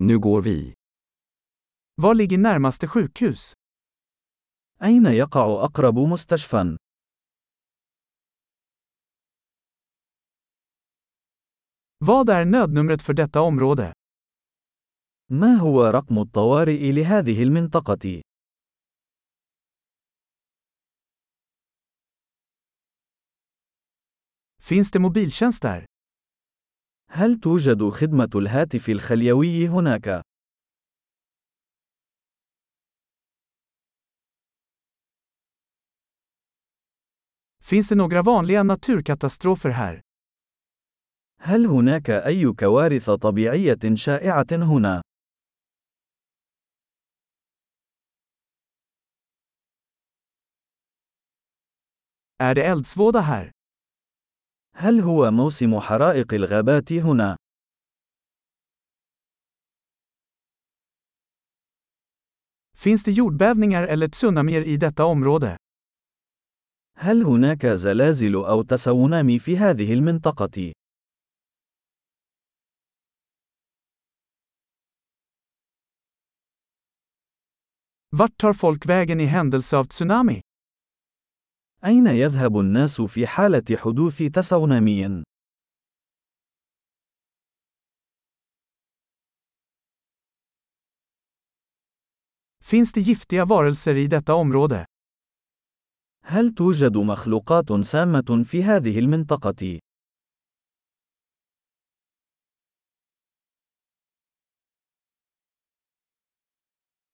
Nu går vi. Var ligger närmaste sjukhus? أين يقع أقرب مستشفى؟ Vad är nödnumret för detta område? ما هو رقم الطوارئ لهذه المنطقة؟ Finns det mobiltjänst där? هل توجد خدمة الهاتف الخليوي هناك؟ Finns det några vanliga naturkatastrofer här? هل هناك أي كوارث طبيعية شائعة هنا؟ Är det eldsvåda här? هل هو موسم حرائق الغابات هنا؟ Finns det jordbävningar eller tsunamier i detta område? هل هناك زلازل أو تسونامي في هذه المنطقة؟ Vart tar folk vägen i händelse av tsunami? أين يذهب الناس في حالة حدوث تسونامي؟ Finns det giftiga varelser i detta område? هل توجد مخلوقات سامة في هذه المنطقة؟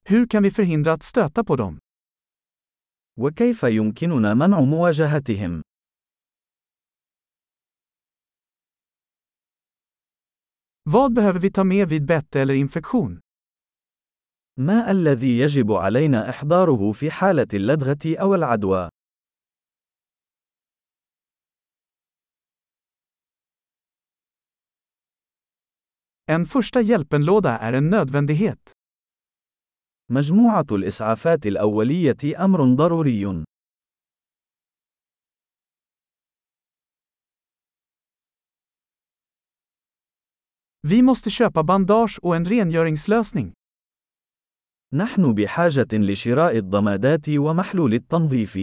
Hur kan vi förhindra att stöta på dem? وكيف يمكننا منع مواجهتهم؟ Vad behöver vi ta med vid bett eller infektion? ما الذي يجب علينا إحضاره في حالة اللدغة أو العدوى؟ En första hjälpenlåda är en nödvändighet. مجموعة الإسعافات الأولية أمر ضروري. Vi måste köpa bandage och en rengöringslösning. نحن بحاجة لشراء الضمادات ومحلول التنظيف.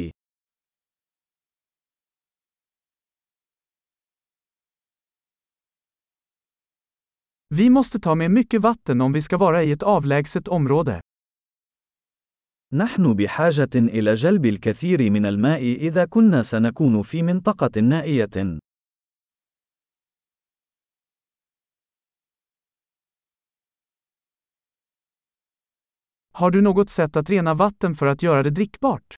Vi måste ta med mycket vatten om vi ska vara i ett avlägset område. نحن بحاجة إلى جلب الكثير من الماء إذا كنا سنكون في منطقة نائية. Har du något sätt att rena vatten för att göra det drickbart?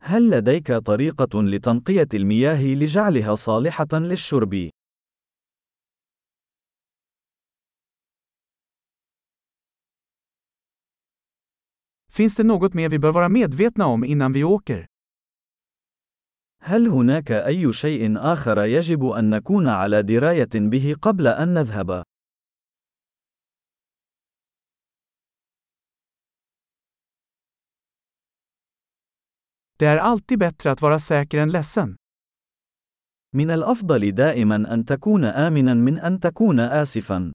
هل لديك طريقة لتنقية المياه لجعلها صالحة للشرب؟ Finns det något mer vi bör vara medvetna om innan vi åker? هل هناك أي شيء آخر يجب أن نكون على دراية به قبل أن نذهب؟ Det är alltid bättre att vara säker än ledsen. من الأفضل دائما أن تكون آمنا من أن تكون آسفا.